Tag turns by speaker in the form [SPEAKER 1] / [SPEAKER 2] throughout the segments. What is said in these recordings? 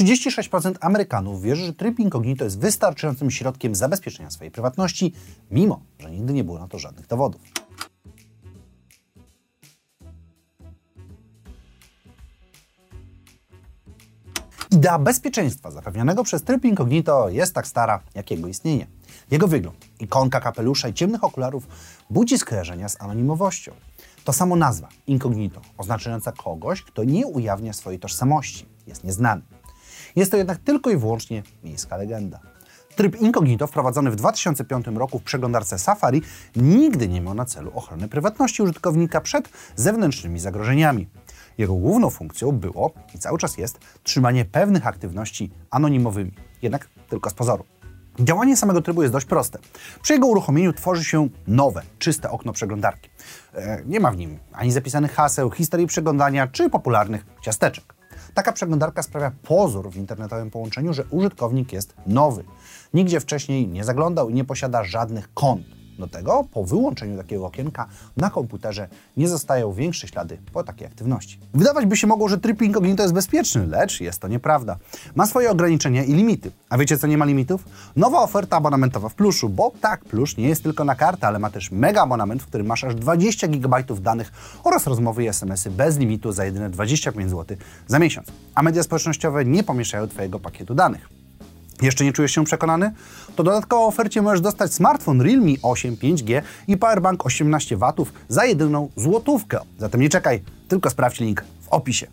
[SPEAKER 1] 36% Amerykanów wierzy, że tryb incognito jest wystarczającym środkiem zabezpieczenia swojej prywatności, mimo że nigdy nie było na to żadnych dowodów. Idea bezpieczeństwa zapewnionego przez tryb incognito jest tak stara jak jego istnienie. Jego wygląd, ikonka kapelusza i ciemnych okularów budzi skojarzenia z anonimowością. To samo nazwa, incognito, oznaczająca kogoś, kto nie ujawnia swojej tożsamości, jest nieznany. Jest to jednak tylko i wyłącznie miejska legenda. Tryb incognito wprowadzony w 2005 roku w przeglądarce Safari nigdy nie miał na celu ochrony prywatności użytkownika przed zewnętrznymi zagrożeniami. Jego główną funkcją było i cały czas jest trzymanie pewnych aktywności anonimowymi, jednak tylko z pozoru. Działanie samego trybu jest dość proste. Przy jego uruchomieniu tworzy się nowe, czyste okno przeglądarki. E, nie ma w nim ani zapisanych haseł, historii przeglądania czy popularnych ciasteczek. Taka przeglądarka sprawia pozór w internetowym połączeniu, że użytkownik jest nowy. Nigdzie wcześniej nie zaglądał i nie posiada żadnych kont. Do tego, po wyłączeniu takiego okienka na komputerze nie zostają większe ślady po takiej aktywności. Wydawać by się mogło, że tryb incognito jest bezpieczny, lecz jest to nieprawda. Ma swoje ograniczenia i limity. A wiecie co nie ma limitów? Nowa oferta abonamentowa w Pluszu, bo tak, Plusz nie jest tylko na kartę, ale ma też mega abonament, w którym masz aż 20 GB danych oraz rozmowy i SMS-y bez limitu za jedyne 25 zł za miesiąc. A media społecznościowe nie pomieszają Twojego pakietu danych. Jeszcze nie czujesz się przekonany? To dodatkowo ofercie możesz dostać smartfon Realme 8 5G i powerbank 18 W za jedyną złotówkę. Zatem nie czekaj, tylko sprawdź link w opisie.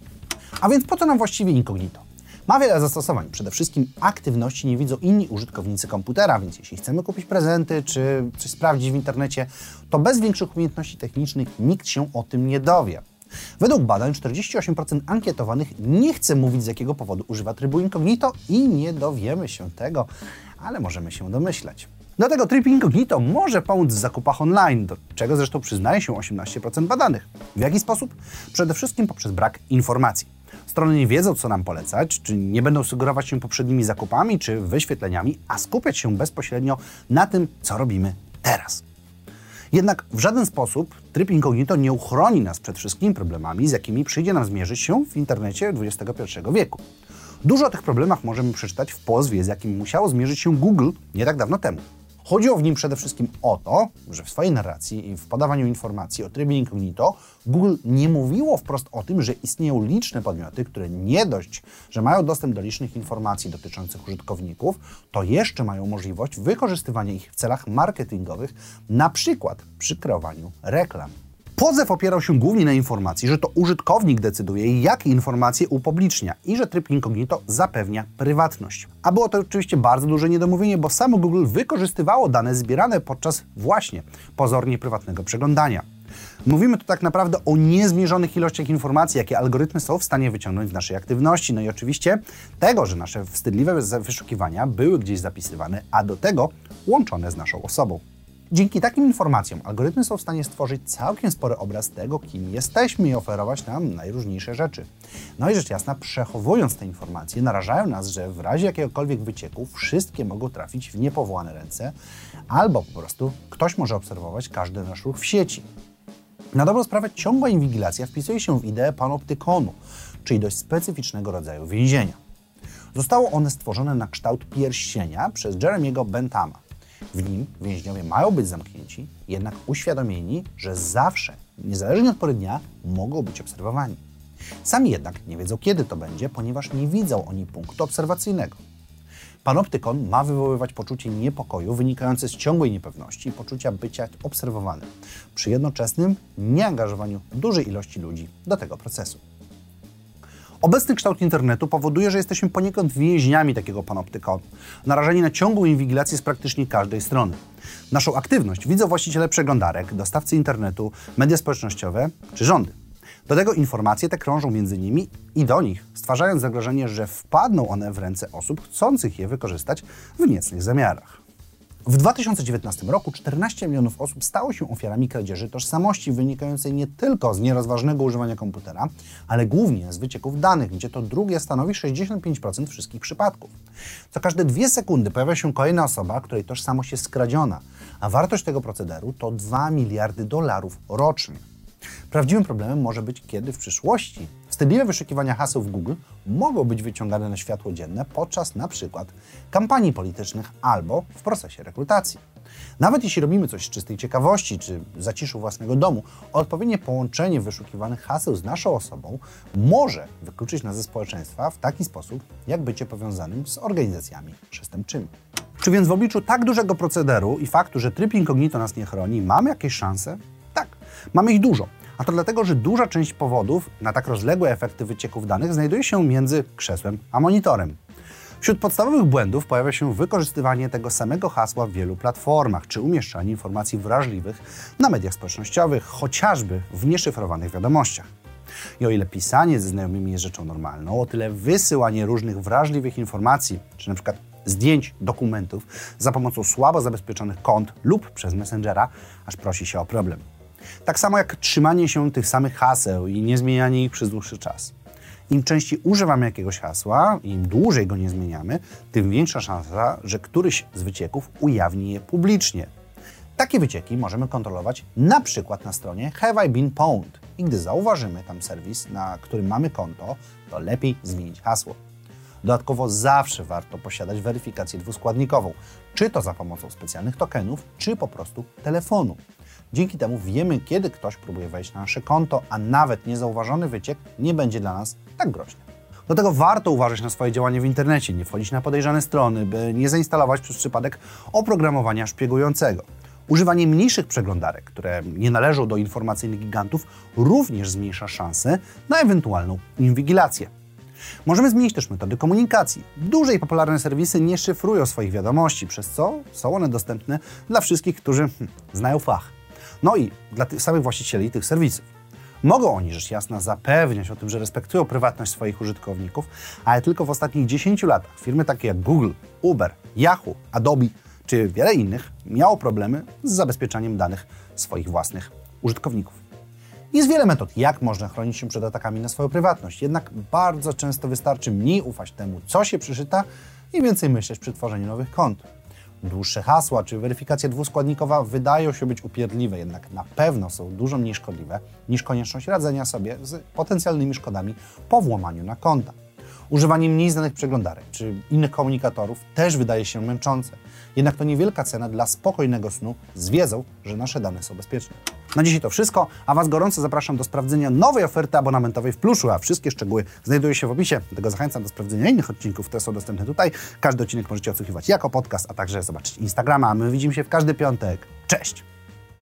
[SPEAKER 1] A więc po co nam właściwie incognito? Ma wiele zastosowań. Przede wszystkim aktywności nie widzą inni użytkownicy komputera, więc jeśli chcemy kupić prezenty czy coś sprawdzić w internecie, to bez większych umiejętności technicznych nikt się o tym nie dowie. Według badań 48% ankietowanych nie chce mówić z jakiego powodu używa trybu incognito i nie dowiemy się tego, ale możemy się domyśleć. Dlatego tryb incognito może pomóc w zakupach online, do czego zresztą przyznaje się 18% badanych. W jaki sposób? Przede wszystkim poprzez brak informacji. Strony nie wiedzą, co nam polecać, czy nie będą sugerować się poprzednimi zakupami czy wyświetleniami, a skupiać się bezpośrednio na tym, co robimy teraz. Jednak w żaden sposób tryb incognito nie uchroni nas przed wszystkimi problemami, z jakimi przyjdzie nam zmierzyć się w internecie XXI wieku. Dużo o tych problemach możemy przeczytać w pozwie, z jakim musiało zmierzyć się Google nie tak dawno temu. Chodziło w nim przede wszystkim o to, że w swojej narracji i w podawaniu informacji o trybie incognito Google nie mówiło wprost o tym, że istnieją liczne podmioty, które nie dość, że mają dostęp do licznych informacji dotyczących użytkowników, to jeszcze mają możliwość wykorzystywania ich w celach marketingowych, na przykład przy kreowaniu reklam. Pozew opierał się głównie na informacji, że to użytkownik decyduje, jakie informacje upublicznia i że tryb incognito zapewnia prywatność. A było to oczywiście bardzo duże niedomówienie, bo samo Google wykorzystywało dane zbierane podczas właśnie pozornie prywatnego przeglądania. Mówimy tu tak naprawdę o niezmierzonych ilościach informacji, jakie algorytmy są w stanie wyciągnąć z naszej aktywności. No i oczywiście tego, że nasze wstydliwe wyszukiwania były gdzieś zapisywane, a do tego łączone z naszą osobą. Dzięki takim informacjom algorytmy są w stanie stworzyć całkiem spory obraz tego, kim jesteśmy i oferować nam najróżniejsze rzeczy. No i rzecz jasna, przechowując te informacje, narażają nas, że w razie jakiegokolwiek wycieku wszystkie mogą trafić w niepowołane ręce, albo po prostu ktoś może obserwować każdy nasz ruch w sieci. Na dobrą sprawę ciągła inwigilacja wpisuje się w ideę panoptykonu, czyli dość specyficznego rodzaju więzienia. Zostało one stworzone na kształt pierścienia przez Jeremiego Bentama. W nim więźniowie mają być zamknięci, jednak uświadomieni, że zawsze, niezależnie od pory dnia, mogą być obserwowani. Sami jednak nie wiedzą, kiedy to będzie, ponieważ nie widzą oni punktu obserwacyjnego. Panoptykon ma wywoływać poczucie niepokoju wynikające z ciągłej niepewności i poczucia bycia obserwowanym, przy jednoczesnym nieangażowaniu dużej ilości ludzi do tego procesu. Obecny kształt internetu powoduje, że jesteśmy poniekąd więźniami takiego panoptykonu, narażeni na ciągłą inwigilację z praktycznie każdej strony. Naszą aktywność widzą właściciele przeglądarek, dostawcy internetu, media społecznościowe czy rządy. Do tego informacje te krążą między nimi i do nich, stwarzając zagrożenie, że wpadną one w ręce osób chcących je wykorzystać w niecnych zamiarach. W 2019 roku 14 milionów osób stało się ofiarami kradzieży tożsamości wynikającej nie tylko z nierozważnego używania komputera, ale głównie z wycieków danych, gdzie to drugie stanowi 65% wszystkich przypadków. Co każde dwie sekundy pojawia się kolejna osoba, której tożsamość jest skradziona, a wartość tego procederu to 2 miliardy dolarów rocznie. Prawdziwym problemem może być, kiedy w przyszłości Wstydliwe wyszukiwania haseł w Google mogą być wyciągane na światło dzienne podczas przykład kampanii politycznych albo w procesie rekrutacji. Nawet jeśli robimy coś z czystej ciekawości czy zaciszu własnego domu, odpowiednie połączenie wyszukiwanych haseł z naszą osobą może wykluczyć nas ze społeczeństwa w taki sposób, jak bycie powiązanym z organizacjami przestępczymi. Czy więc w obliczu tak dużego procederu i faktu, że tryb incognito nas nie chroni, mamy jakieś szanse? Tak, mamy ich dużo. A to dlatego, że duża część powodów na tak rozległe efekty wycieków danych znajduje się między krzesłem a monitorem. Wśród podstawowych błędów pojawia się wykorzystywanie tego samego hasła w wielu platformach, czy umieszczanie informacji wrażliwych na mediach społecznościowych, chociażby w nieszyfrowanych wiadomościach. I o ile pisanie ze znajomymi jest rzeczą normalną, o tyle wysyłanie różnych wrażliwych informacji, czy przykład zdjęć, dokumentów za pomocą słabo zabezpieczonych kont lub przez Messengera, aż prosi się o problem. Tak samo jak trzymanie się tych samych haseł i nie zmienianie ich przez dłuższy czas. Im częściej używamy jakiegoś hasła, im dłużej go nie zmieniamy, tym większa szansa, że któryś z wycieków ujawni je publicznie. Takie wycieki możemy kontrolować na przykład na stronie Have I Been Pwned i gdy zauważymy tam serwis, na którym mamy konto, to lepiej zmienić hasło. Dodatkowo zawsze warto posiadać weryfikację dwuskładnikową, czy to za pomocą specjalnych tokenów, czy po prostu telefonu. Dzięki temu wiemy, kiedy ktoś próbuje wejść na nasze konto, a nawet niezauważony wyciek nie będzie dla nas tak groźny. Do tego warto uważać na swoje działanie w internecie, nie wchodzić na podejrzane strony, by nie zainstalować przez przypadek oprogramowania szpiegującego. Używanie mniejszych przeglądarek, które nie należą do informacyjnych gigantów, również zmniejsza szanse na ewentualną inwigilację. Możemy zmienić też metody komunikacji. Duże i popularne serwisy nie szyfrują swoich wiadomości, przez co są one dostępne dla wszystkich, którzy hm, znają fach. No i dla tych samych właścicieli tych serwisów. Mogą oni, rzecz jasna, zapewniać o tym, że respektują prywatność swoich użytkowników, ale tylko w ostatnich 10 latach firmy takie jak Google, Uber, Yahoo, Adobe czy wiele innych miało problemy z zabezpieczaniem danych swoich własnych użytkowników. Jest wiele metod, jak można chronić się przed atakami na swoją prywatność, jednak bardzo często wystarczy mniej ufać temu, co się przeczyta i więcej myśleć przy tworzeniu nowych kont. Dłuższe hasła czy weryfikacja dwuskładnikowa wydają się być upierdliwe, jednak na pewno są dużo mniej szkodliwe niż konieczność radzenia sobie z potencjalnymi szkodami po włamaniu na konta. Używanie mniej znanych przeglądarek czy innych komunikatorów też wydaje się męczące. Jednak to niewielka cena dla spokojnego snu z wiedzą, że nasze dane są bezpieczne. Na dzisiaj to wszystko, a Was gorąco zapraszam do sprawdzenia nowej oferty abonamentowej w Pluszu, a wszystkie szczegóły znajdują się w opisie. Dlatego zachęcam do sprawdzenia innych odcinków, które są dostępne tutaj. Każdy odcinek możecie odsłuchiwać jako podcast, a także zobaczyć Instagrama. My widzimy się w każdy piątek. Cześć!